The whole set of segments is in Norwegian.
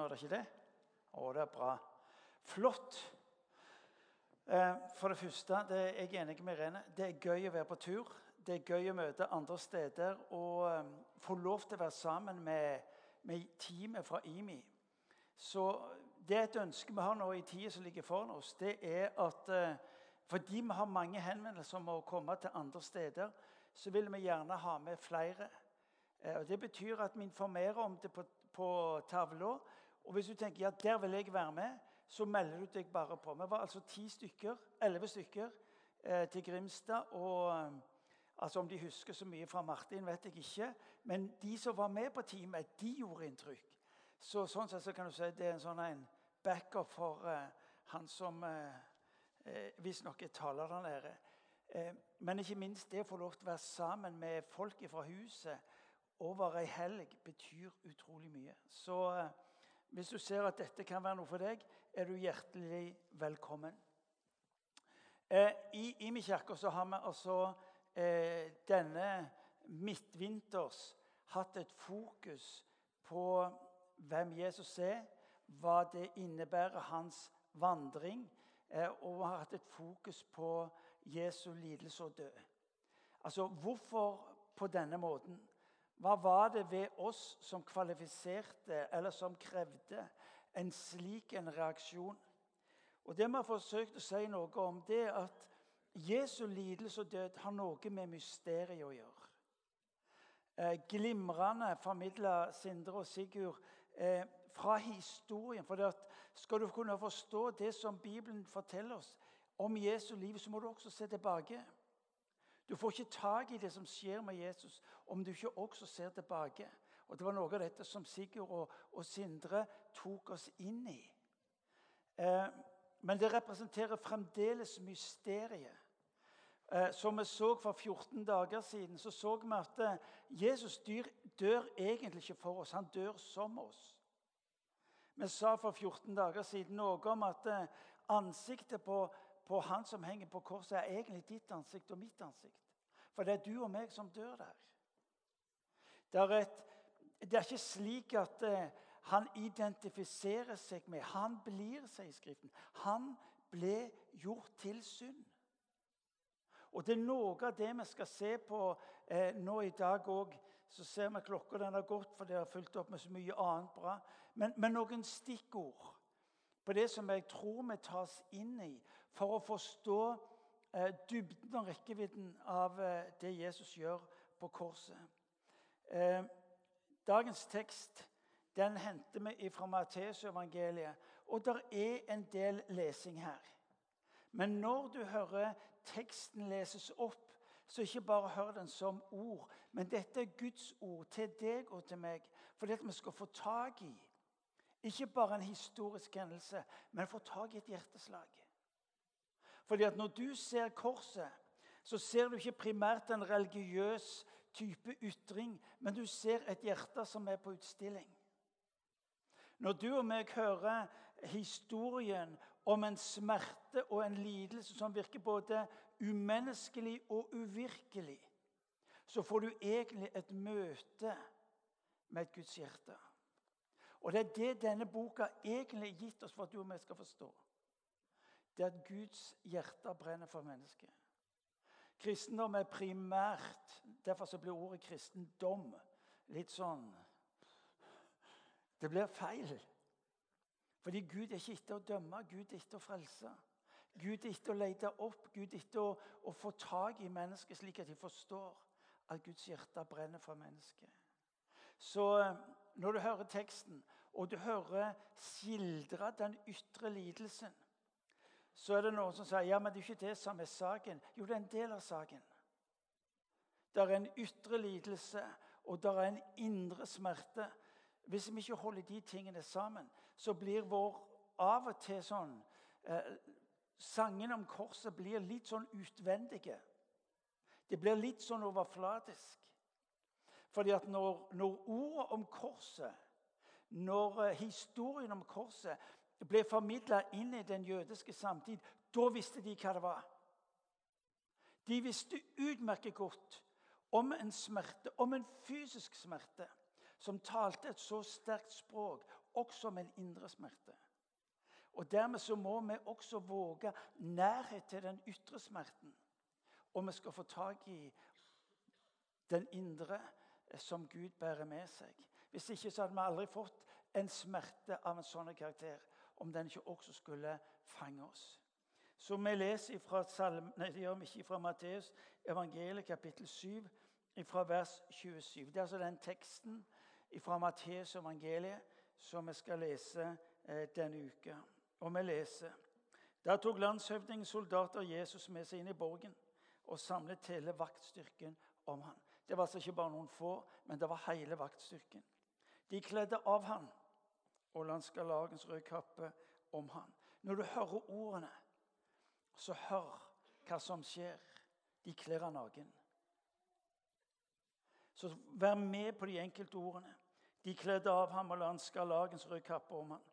nå, er det ikke det? Å, det er bra. Flott. Eh, For det første, det er jeg enig med Irene, det er gøy å være på tur. Det er gøy å møte andre steder og eh, få lov til å være sammen med, med teamet fra IMI. Så det er et ønske vi har nå i tida som ligger foran oss. det er at eh, Fordi vi har mange henvendelser om å komme til andre steder, så vil vi gjerne ha med flere. Og Det betyr at vi informerer om det på, på tavla. Og hvis du tenker ja, der vil jeg være med, så melder du deg bare på. Vi var altså ti stykker, elleve stykker eh, til Grimstad. og... eh, Altså Om de husker så mye fra Martin, vet jeg ikke. Men de som var med på teamet, de gjorde inntrykk. Så sånn sett så kan du si det er en sånn en backup for eh, han som uh, visstnok er taler der nede. Eh, men ikke minst det å få lov til å være sammen med folk fra huset over ei helg betyr utrolig mye. Så eh, hvis du ser at dette kan være noe for deg, er du hjertelig velkommen. Eh, I Imi kirke har vi altså eh, denne midtvinters hatt et fokus på hvem Jesus er, hva det innebærer, hans vandring, eh, og vi har hatt et fokus på Jesu lidelse og død. Altså, Hvorfor på denne måten? Hva var det ved oss som kvalifiserte, eller som krevde, en slik en reaksjon? Og Det vi har forsøkt å si noe om, det er at Jesu lidelse og død har noe med mysteriet å gjøre. Eh, glimrende formidla Sindre og Sigurd eh, fra historien. For at skal du kunne forstå det som Bibelen forteller oss om Jesu liv, så må du også se tilbake. Du får ikke tak i det som skjer med Jesus, om du ikke også ser tilbake. Og Det var noe av dette som Sigurd og, og Sindre tok oss inn i. Eh, men det representerer fremdeles mysteriet. Eh, som vi så for 14 dager siden, så så vi at eh, Jesus dyr, dør egentlig ikke for oss. Han dør som oss. Vi sa for 14 dager siden noe om at eh, ansiktet på, på han som henger på korset, er egentlig ditt ansikt og mitt ansikt. For det er du og meg som dør der. Det er, et, det er ikke slik at eh, han identifiserer seg med Han blir, sier Skriften. Han ble gjort til synd. Og Det er noe av det vi skal se på eh, nå i dag òg. Så ser vi klokka den har gått, for det har fulgt opp med så mye annet bra. Men, men noen stikkord på det som jeg tror vi tas inn i for å forstå eh, dybden og rekkevidden av eh, det Jesus gjør på korset. Eh, dagens tekst den henter vi fra Matteusevangeliet. Og det er en del lesing her. Men når du hører teksten leses opp, så ikke bare hør den som ord. Men dette er Guds ord til deg og til meg. Fordi at vi skal få tak i ikke bare en historisk hendelse, men få tak i et hjerteslag. Fordi at når du ser korset, så ser du ikke primært en religiøs type ytring, men du ser et hjerte som er på utstilling. Når du og meg hører historien om en smerte og en lidelse som virker både umenneskelig og uvirkelig, så får du egentlig et møte med et Guds hjerte. Og Det er det denne boka egentlig har gitt oss for at du og jeg skal forstå. Det er at Guds hjerte brenner for mennesket. Kristendom er primært Derfor så blir ordet kristendom litt sånn Det blir feil. Fordi Gud er ikke etter å dømme, Gud er etter å frelse. Gud er etter å lete opp, Gud er etter å, å få tak i mennesket, slik at de forstår at Guds hjerte brenner for mennesket. Så eh, når du hører teksten, og du hører skildre den ytre lidelsen, så er det noen som sier ja, men det er ikke det som er saken. Jo, det er en del av saken. Det er en ytre lidelse, og det er en indre smerte. Hvis vi ikke holder de tingene sammen, så blir vår av og til sånn eh, Sangene om korset blir litt sånn utvendige. Det blir litt sånn overflatisk. Fordi at når, når ordet om korset når eh, historien om korset ble formidla inn i den jødiske samtid, da visste de hva det var. De visste utmerket godt om en smerte, om en fysisk smerte, som talte et så sterkt språk også om en indre smerte. Og Dermed så må vi også våge nærhet til den ytre smerten. Og vi skal få tak i den indre som Gud bærer med seg. Hvis ikke så hadde vi aldri fått en smerte av en sånn karakter om den ikke også skulle fange oss. Så vi leser fra, Salm, nei, det gjør vi ikke fra Matteus evangeliet kapittel 7, fra vers 27. Det er altså den teksten fra Matteus evangeliet som vi skal lese eh, denne uka. Og vi leser Da tok landshøvdingen soldater Jesus med seg inn i borgen og samlet hele vaktstyrken om han. Det var altså ikke bare noen få, men det var hele vaktstyrken. De kledde av han og landskalagens røde kappe om han. Når du hører ordene, så hør hva som skjer. De kler han naken. Så vær med på de enkelte ordene. De kledde av ham og landskalagens røde kappe om han.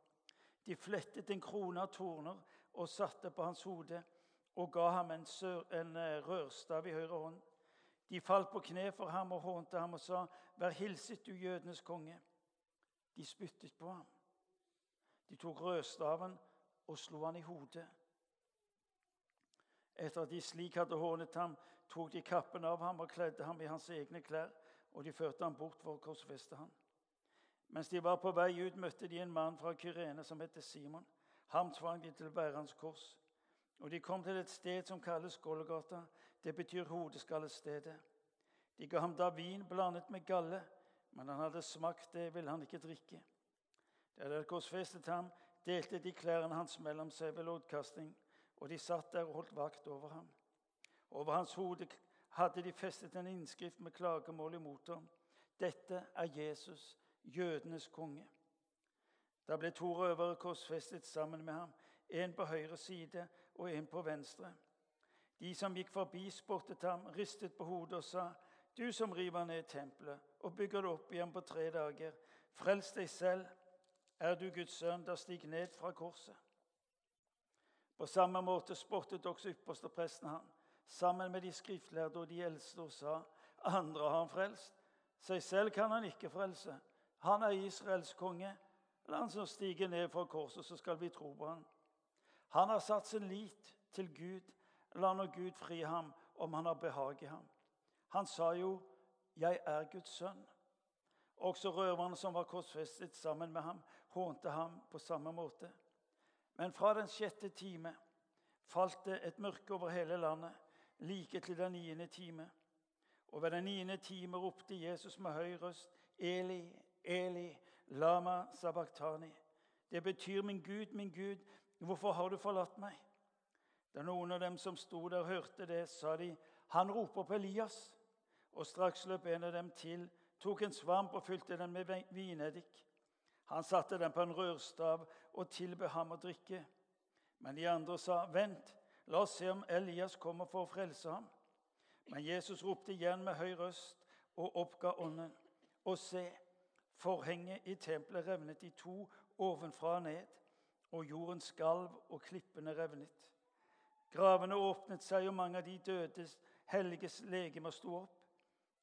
De flettet en krone av torner og satte på hans hode og ga ham en, en eh, rørstav i høyre hånd. De falt på kne for ham og hånte ham og sa, 'Vær hilset, du jødenes konge.' De spyttet på ham. De tok rødstaven og slo han i hodet. Etter at de slik hadde hånet ham, tok de kappen av ham og kledde ham i hans egne klær, og de førte ham bort for å korsfeste ham. Mens de var på vei ut, møtte de en mann fra Kyrene som het Simon. Ham tvang de til å bære hans kors. Og de kom til et sted som kalles Golgata. Det betyr hodeskallestedet. De ga ham da vin blandet med galle, men han hadde smakt det, ville han ikke drikke. Da de korsfestet ham, delte de klærne hans mellom seg ved loddkasting, og de satt der og holdt vakt over ham. Over hans hode hadde de festet en innskrift med klagemål imot ham. Dette er Jesus, jødenes konge. Da ble to røvere korsfestet sammen med ham, en på høyre side og en på venstre. De som gikk forbi, spottet ham, ristet på hodet og sa:" Du som river ned tempelet og bygger det opp igjen på tre dager, frels deg selv. Er du Guds sønn, da stig ned fra korset. På samme måte spottet også ypperstepresten han, sammen med de skriftlærde og de eldste, og sa:" Andre har han frelst. Seg selv kan han ikke frelse. Han er Israels konge. La han som stiger ned fra korset, så skal vi tro på han. Han har satt sin lit til Gud. La nå Gud fri ham om han har behag i ham. Han sa jo, 'Jeg er Guds sønn'. Også røverne som var korsfestet sammen med ham, hånte ham på samme måte. Men fra den sjette time falt det et mørke over hele landet, like til den niende time. Og ved den niende time ropte Jesus med høy røst, 'Eli, Eli, lama sabachthani'. Det betyr 'Min Gud, min Gud, hvorfor har du forlatt meg?' Da noen av dem som sto der, hørte det, sa de, 'Han roper på Elias.' Og straks løp en av dem til, tok en svamp og fylte den med vineddik. Han satte den på en rørstav og tilbød ham å drikke. Men de andre sa, 'Vent, la oss se om Elias kommer for å frelse ham.' Men Jesus ropte igjen med høy røst og oppga ånden. Og se, forhenget i tempelet revnet i to ovenfra og ned, og jorden skalv og klippene revnet. Gravene åpnet seg, og mange av de dødes helliges legemer sto opp.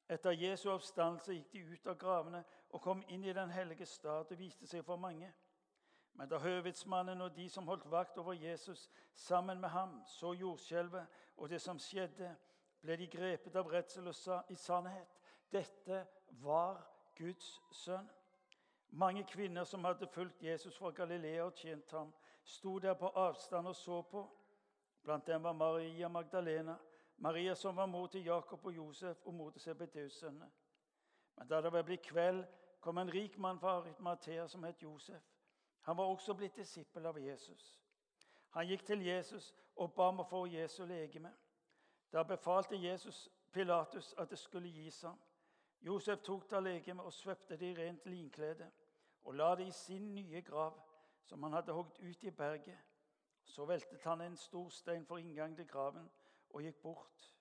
Etter Jesu oppstandelse gikk de ut av gravene og kom inn i den hellige stad og viste seg for mange. Men da høvedsmannen og de som holdt vakt over Jesus sammen med ham, så jordskjelvet og det som skjedde, ble de grepet av redsel og sa i sannhet dette var Guds sønn. Mange kvinner som hadde fulgt Jesus fra Galilea og tjent ham, sto der på avstand og så på. Blant dem var Maria Magdalena, Maria som var mor til Jakob og Josef og mor til Sebedeus sønner. Men da det var blitt kveld, kom en rik mann fra Arimathea som het Josef. Han var også blitt disippel av Jesus. Han gikk til Jesus og ba om å få Jesu legeme. Da befalte Jesus Pilatus at det skulle gis ham. Josef tok da legemet og svøpte det i rent linklede og la det i sin nye grav, som han hadde hogd ut i berget. Så veltet han en stor stein for inngang til graven og gikk bort.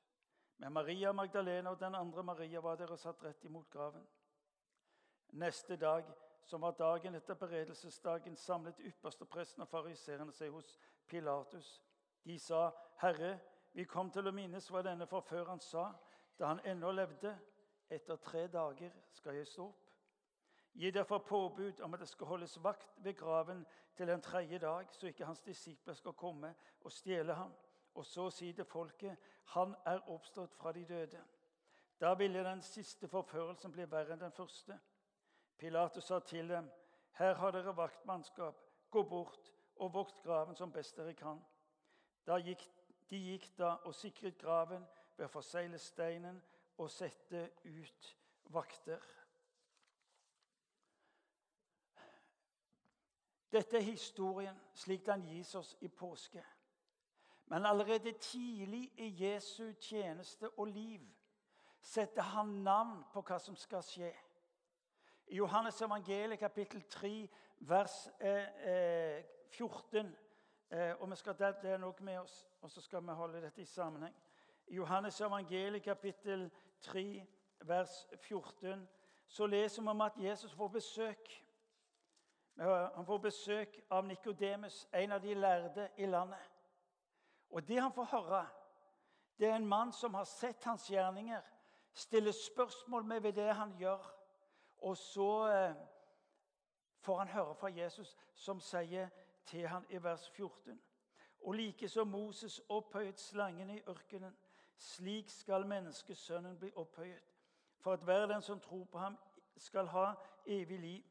Men Maria Magdalena og den andre Maria var der og satt rett imot graven. Neste dag, som var dagen etter beredelsesdagen, samlet ypperstepresten og fariseerne seg hos Pilatus. De sa, 'Herre, vi kom til å minnes hva denne forføreren sa da han ennå levde.' 'Etter tre dager skal jeg stå opp.' Gi derfor påbud om at det skal holdes vakt ved graven til den tredje dag, så ikke hans disipler skal komme og stjele ham. Og så si til folket, han er oppstått fra de døde. Da ville den siste forførelsen bli verre enn den første. Pilatus sa til dem, her har dere vaktmannskap, gå bort og vokt graven som best dere kan. Gikk, de gikk da og sikret graven ved å forsegle steinen og sette ut vakter. Dette er historien slik den gis oss i påske. Men allerede tidlig i Jesu tjeneste og liv setter han navn på hva som skal skje. I Johannes evangeliet kapittel 3, vers eh, 14 eh, og vi skal Det er noe med oss, og så skal vi holde dette i sammenheng. I Johannes evangeliet kapittel 3, vers 14 så leser vi om at Jesus får besøk. Han får besøk av Nikodemus, en av de lærde i landet. Og det han får høre, det er en mann som har sett hans gjerninger, stiller spørsmål med ved det han gjør. Og så eh, får han høre fra Jesus, som sier til han i vers 14.: Og like som Moses opphøyet slangen i ørkenen, slik skal menneskesønnen bli opphøyet, for at hver den som tror på ham, skal ha evig liv.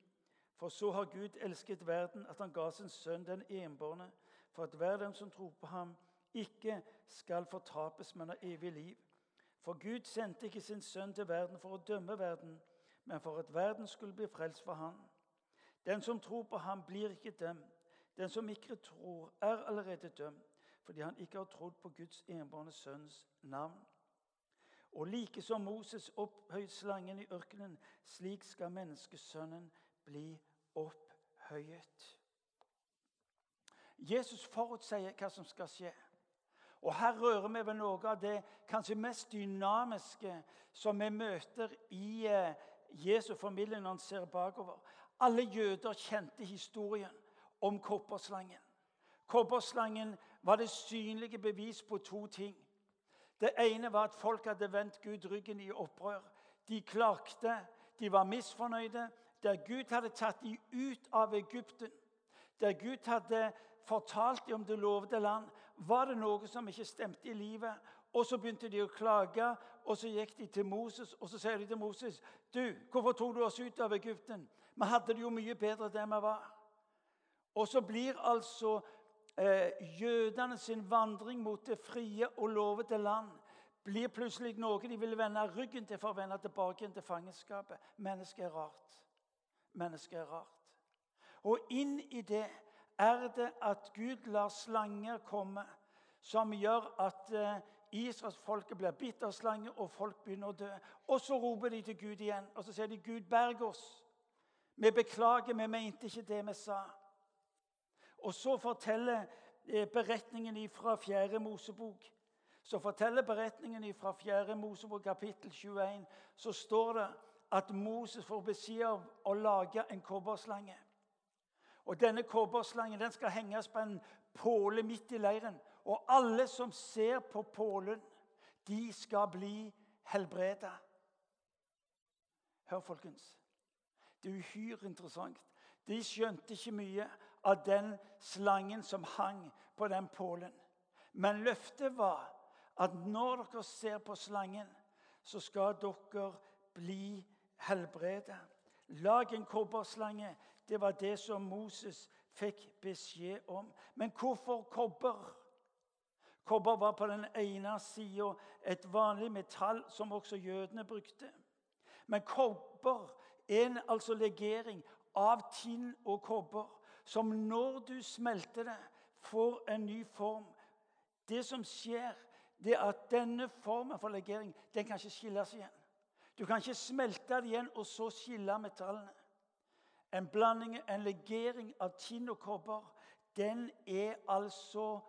For så har Gud elsket verden, at han ga sin sønn den enbårne, for at hver den som tror på ham, ikke skal fortapes, men ha evig liv. For Gud sendte ikke sin sønn til verden for å dømme verden, men for at verden skulle bli frelst for han. Den som tror på ham, blir ikke dømt. Den som ikke tror, er allerede dømt, fordi han ikke har trodd på Guds enbårne sønns navn. Og like som Moses opphøyde slangen i ørkenen, slik skal menneskesønnen bli opphøyet. Jesus forutsier hva som skal skje. Og Her rører vi ved noe av det kanskje mest dynamiske som vi møter i eh, Jesu familie når han ser bakover. Alle jøder kjente historien om kobberslangen. Kobberslangen var det synlige bevis på to ting. Det ene var at folk hadde vendt Gud ryggen i opprør. De klagde, de var misfornøyde. Der Gud hadde tatt dem ut av Egypten, der Gud hadde fortalt dem om det lovede land, var det noe som ikke stemte i livet. Og Så begynte de å klage, og så gikk de til Moses og så sier de til Moses, du, 'Hvorfor tok du oss ut av Egypten?' Vi hadde det jo mye bedre der vi var. Og så blir altså eh, jødene sin vandring mot det frie og lovede land blir plutselig noe de vil vende ryggen til for å vende tilbake til fangenskapet. Mennesket er rart. Mennesket er rart. Og inn i det er det at Gud lar slanger komme, som gjør at eh, Israelsfolket blir slange, og folk begynner å dø. Og så roper de til Gud igjen, og så sier de, 'Gud, berg oss.' Vi beklager, vi mente ikke det vi sa. Og så forteller eh, beretningen fra 4. Mosebok så forteller beretningen fra 4. Mosebok kapittel 21, så står det at Moses får beskjed om å lage en kobberslange. Og Denne kobberslangen den skal henges på en påle midt i leiren. Og alle som ser på pålen, de skal bli helbreda. Hør, folkens. Det er uhyre interessant. De skjønte ikke mye av den slangen som hang på den pålen. Men løftet var at når dere ser på slangen, så skal dere bli helbredet. Lag en kobberslange. Det var det som Moses fikk beskjed om. Men hvorfor kobber? Kobber var på den ene sida et vanlig metall som også jødene brukte. Men kobber er en altså legering av tinn og kobber, som når du smelter det, får en ny form. Det som skjer, det er at denne formen for legering den kan ikke skilles igjen. Du kan ikke smelte det igjen og så skille metallene. En blanding, en legering av tinn og kobber, den er altså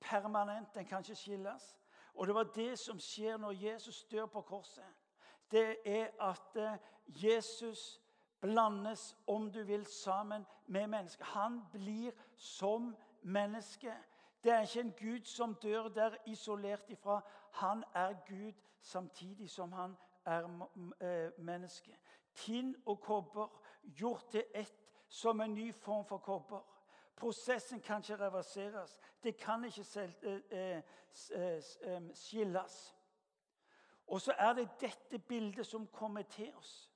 permanent. Den kan ikke skilles. Og det var det som skjer når Jesus dør på korset. Det er at eh, Jesus blandes, om du vil, sammen med mennesket. Han blir som menneske. Det er ikke en Gud som dør der isolert ifra. Han er Gud samtidig som han er eh, menneske. Tinn og kobber gjort til ett som en ny form for kobber. Prosessen kan ikke reverseres. Det kan ikke eh, eh, eh skilles. Og så er det dette bildet som kommer til oss.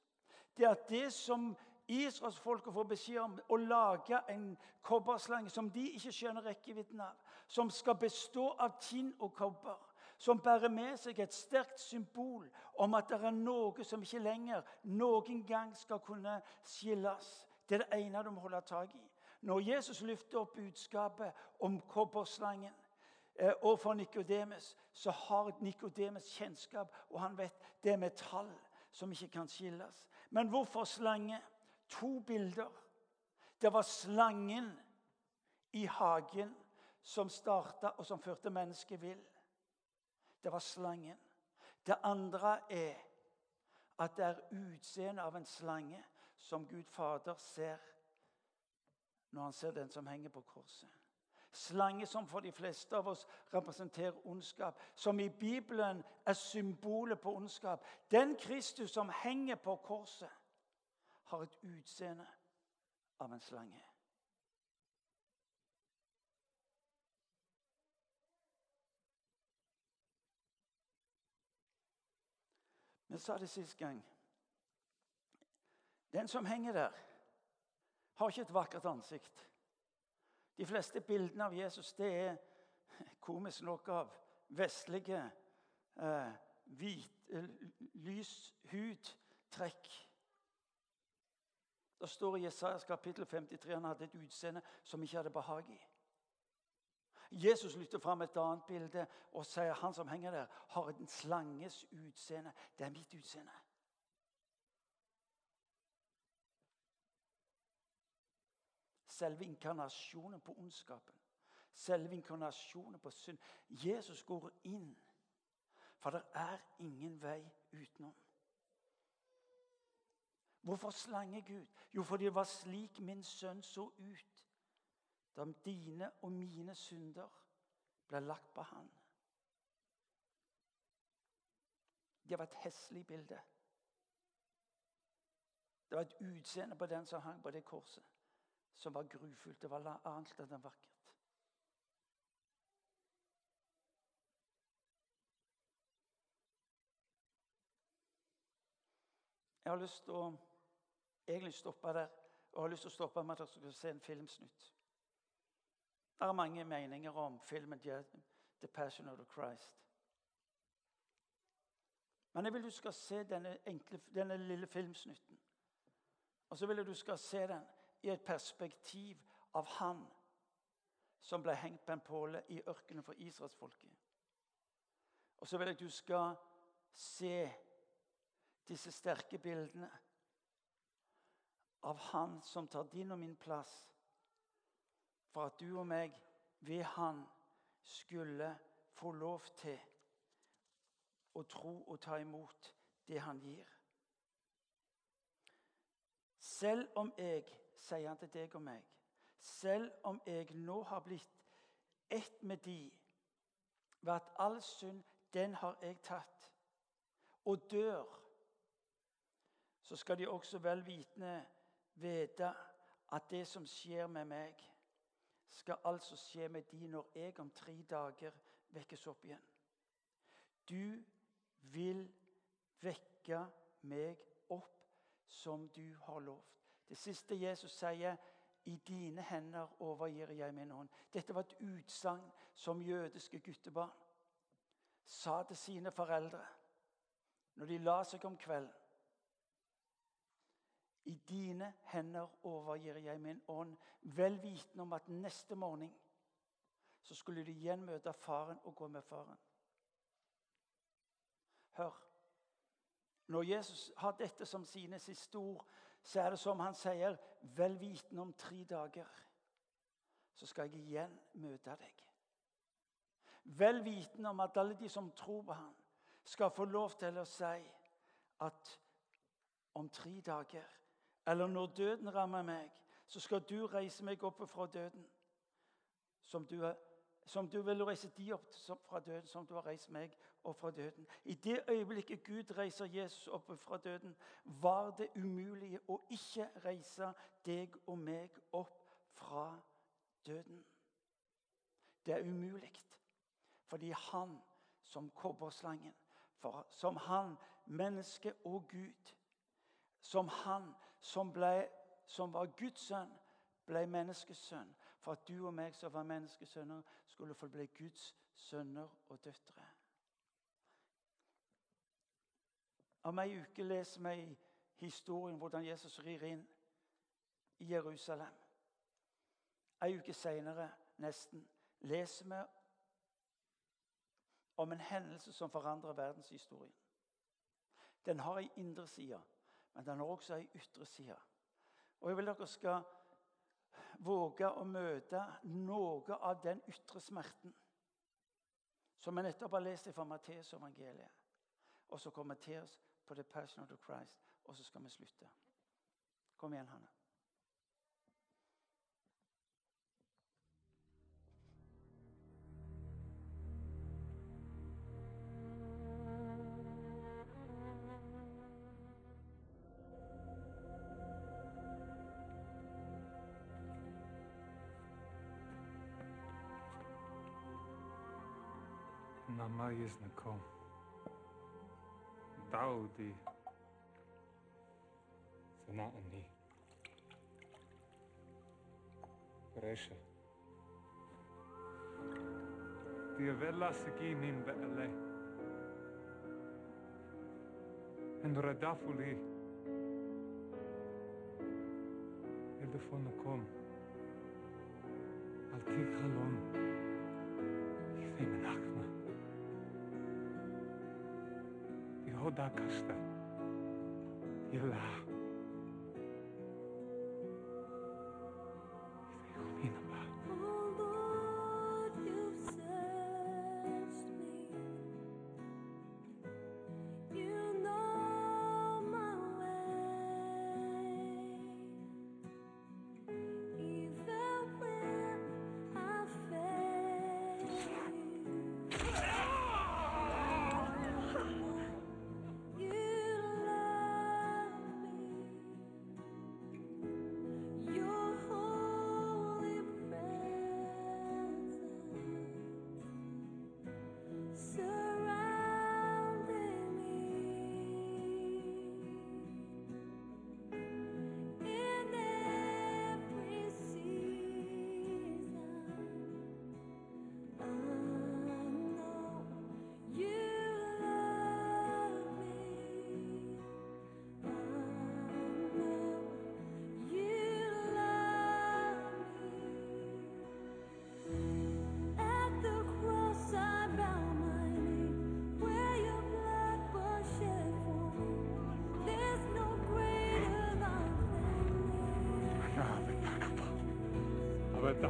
Det er det som Israelsfolket får beskjed om å lage en kobberslange som de ikke skjønner rekkevidden av. Som skal bestå av tinn og kobber. Som bærer med seg et sterkt symbol om at det er noe som ikke lenger noen gang skal kunne skilles. Det er det ene du må holde tak i. Når Jesus løfter opp budskapet om kobberslangen overfor og for så har Nikodemus kjennskap, og han vet det er metall som ikke kan skilles. Men hvorfor slange? To bilder. Det var slangen i hagen som starta, og som førte mennesket vill. Det var slangen. Det andre er at det er utseendet av en slange som Gud Fader ser når han ser den som henger på korset. Slange som for de fleste av oss representerer ondskap. Som i Bibelen er symbolet på ondskap. Den Kristus som henger på korset, har et utseende av en slange. Vi sa det sist gang. Den som henger der, har ikke et vakkert ansikt. De fleste bildene av Jesus det er komisk nok av vestlige, eh, hvit, lys hud, trekk. Det står i Jesajas kapittel 53 han hadde et utseende som ikke hadde behag i. Jesus lytter fram et annet bilde og sier han som henger der, har en slanges utseende. Det er mitt utseende. Selve inkarnasjonen på ondskapen. Selve inkarnasjonen på synd. Jesus går inn, for det er ingen vei utenom. Hvorfor slange Gud? Jo, fordi det var slik min sønn så ut da dine og mine synder ble lagt på han. Det var et heslig bilde. Det var et utseende på den som hang på det korset som var grufullt. Det var annet enn vakkert. Jeg har lyst til å egentlig stoppe der. Og har lyst til å stoppe med at dere skal se en filmsnutt. Det er mange meninger om filmen 'The Passion of the Christ'. Men jeg vil du skal se denne, enkle, denne lille filmsnutten. Og så vil jeg du skal se den i et perspektiv av han som ble hengt på en påle i ørkenen for israelsfolket. Og så vil jeg at du skal se disse sterke bildene av han som tar din og min plass, for at du og meg ved han skulle få lov til å tro og ta imot det han gir. Selv om jeg, sier han til deg og meg, selv om jeg nå har blitt ett med de, ved at all synd, den har jeg tatt, og dør, så skal de også vel vitende vite at det som skjer med meg, skal altså skje med de når jeg om tre dager vekkes opp igjen. Du vil vekke meg opp som du har lovt. Det siste Jesus sier, 'I dine hender overgir jeg min ånd'. Dette var et utsagn som jødiske guttebarn sa til sine foreldre når de la seg om kvelden. I dine hender overgir jeg min ånd, vel vitende om at neste morgen så skulle de igjen møte faren og gå med faren. Hør. Når Jesus har dette som sine siste ord, så er det som han sier, vel vitende om tre dager så skal jeg igjen møte deg. Vel vitende om at alle de som tror på ham, skal få lov til å si at om tre dager, eller når døden rammer meg, så skal du reise meg opp fra døden, som du som du vil reise de opp fra døden, som du har reist meg opp fra døden. I det øyeblikket Gud reiser Jesus opp fra døden, var det umulig å ikke reise deg og meg opp fra døden. Det er umulig fordi han som kobberslangen, som han, menneske og Gud, som han som, ble, som var Guds sønn, ble menneskesønn for at du og meg som var menneskesønner, skulle få bli Guds sønner og døtre. Om ei uke leser vi historien hvordan Jesus rir inn i Jerusalem. Ei uke seinere, nesten, leser vi om en hendelse som forandrer verdenshistorien. Den har ei indre side, men den har også ei ytre side. Og Jeg vil dere skal våge å møte noe av den ytre smerten som vi nettopp har lest fra Matteus evangeliet. Og så kommer Matteus på The Passion of the Christ, og så skal vi slutte. Kom igjen, Hanne. Mama jest. Daudi. Sana ani. Resha. Die vella sigi nin bele. En radafuli. El de fonu kom. Al kik halon. Rodakasta. Ilah. You have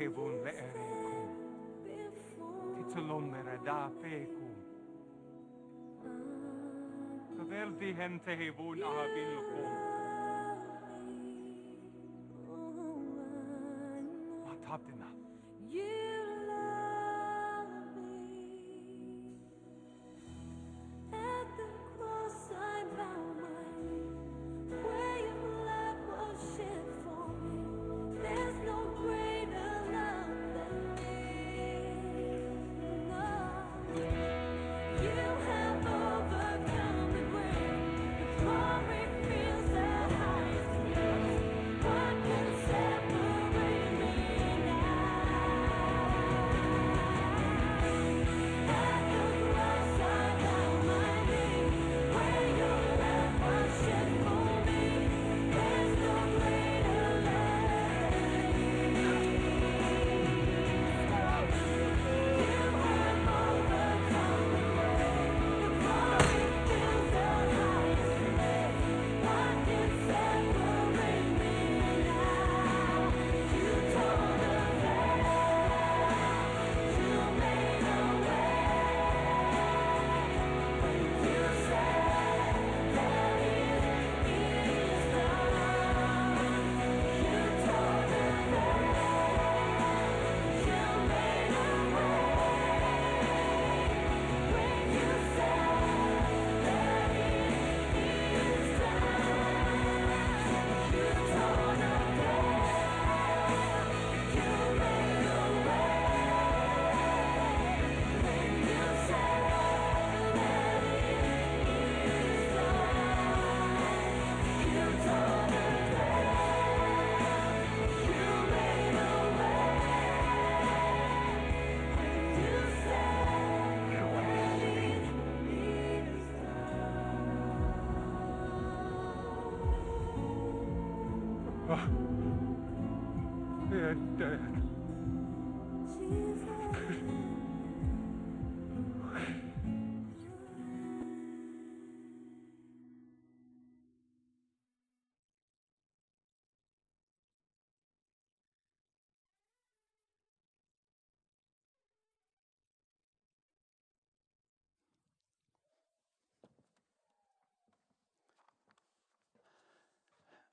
heaven le'erekum. Titzalom merada pekum. Kaverdihem tehevun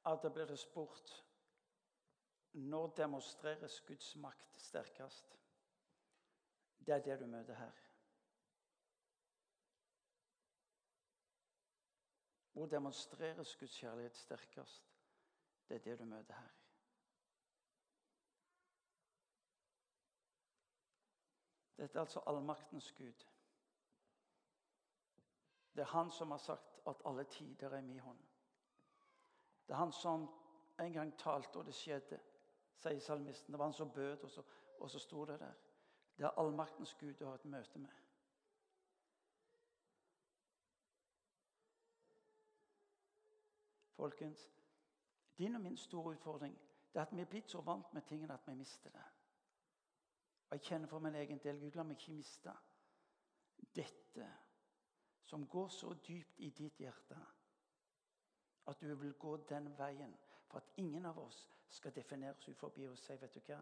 At det blir det spurt Når demonstreres Guds makt sterkest? Det er det du møter her. Hvor demonstreres Guds kjærlighet sterkest? Det er det du møter her. Dette er altså allmaktens Gud. Det er han som har sagt at alle tider er i min hånd. Det er han som en gang talte, og det skjedde, sier salmisten. Det var han som bød, og så, og så sto det der. Det er allmaktens Gud du har et møte med. Folkens, din og min store utfordring det er at vi er blitt så vant med tingene at vi mister det. Og Jeg kjenner for min egen del Gud, la meg ikke miste dette som går så dypt i ditt hjerte at du vil gå den veien for at ingen av oss skal defineres ut forbi og si vet du hva?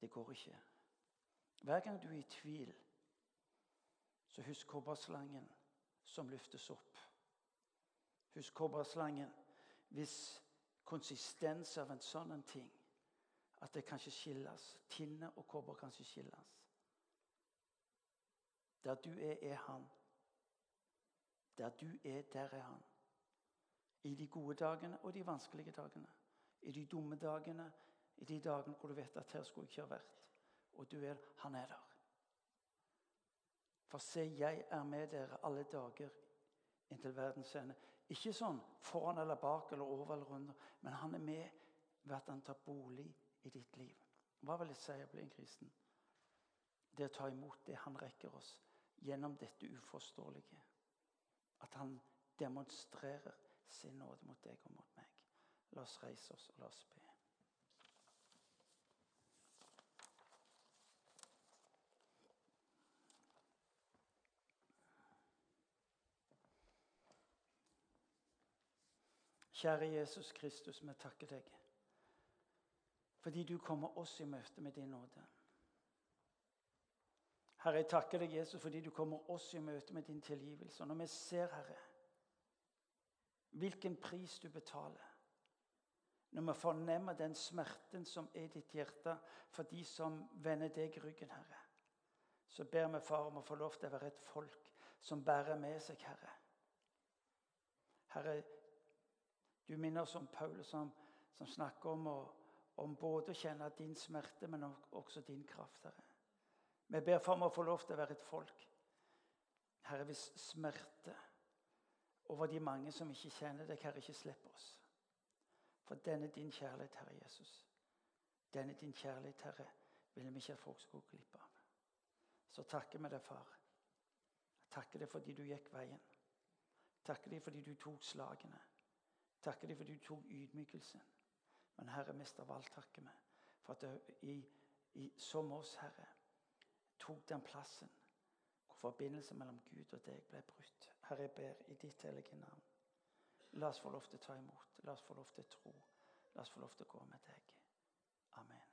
Det går ikke. Hver gang du er i tvil, så husk kobberslangen som løftes opp. Husk kobberslangen hvis konsistens av en sånn en ting at det kan ikke skilles. Tinne og kobber kan ikke skilles. Der du er, er han. Der du er, der er han. I de gode dagene og de vanskelige dagene. I de dumme dagene, i de dagene hvor du vet at her skulle jeg ikke ha vært. Og du er Han er der. For se, jeg er med dere alle dager inntil verdens ende. Ikke sånn foran eller bak eller over eller under, men han er med ved at han tar bolig i ditt liv. Hva vil det si å bli en kristen? Det å ta imot det han rekker oss gjennom dette uforståelige. At han demonstrerer sin nåde mot deg og mot meg. La oss reise oss og la oss be. Kjære Jesus Kristus, vi takker deg fordi du kommer oss i møte med din nåde. Herre, jeg takker deg, Jesus, fordi du kommer oss i møte med din tilgivelse. Og når vi ser, Herre, hvilken pris du betaler Når vi fornemmer den smerten som er ditt hjerte for de som vender deg ryggen, Herre, så ber vi, Far, om å få lov til å være et folk som bærer med seg, Herre. Herre, du minner oss om Paulus som, som snakker om, å, om både å kjenne din smerte, men også din kraft, Herre. Vi ber for om å få lov til å være et folk, Herre, hvis smerte over de mange som ikke kjenner deg, Herre, ikke slipper oss. For denne din kjærlighet, Herre Jesus, denne din kjærlighet, Herre, vil vi ikke at folk skal gå glipp av. Så takker vi deg, far. Takker deg fordi du gikk veien. Takker deg fordi du tok slagene. Takker deg fordi du tok ydmykelsen. Men Herre, mest av alt takker vi for at i, i, som oss, Herre, tok den plassen hvor forbindelsen mellom Gud og deg ble brutt. Herre, jeg ber i ditt hellige navn. La oss få lov til å ta imot. La oss få lov til å tro. La oss få lov til å gå med deg. Amen.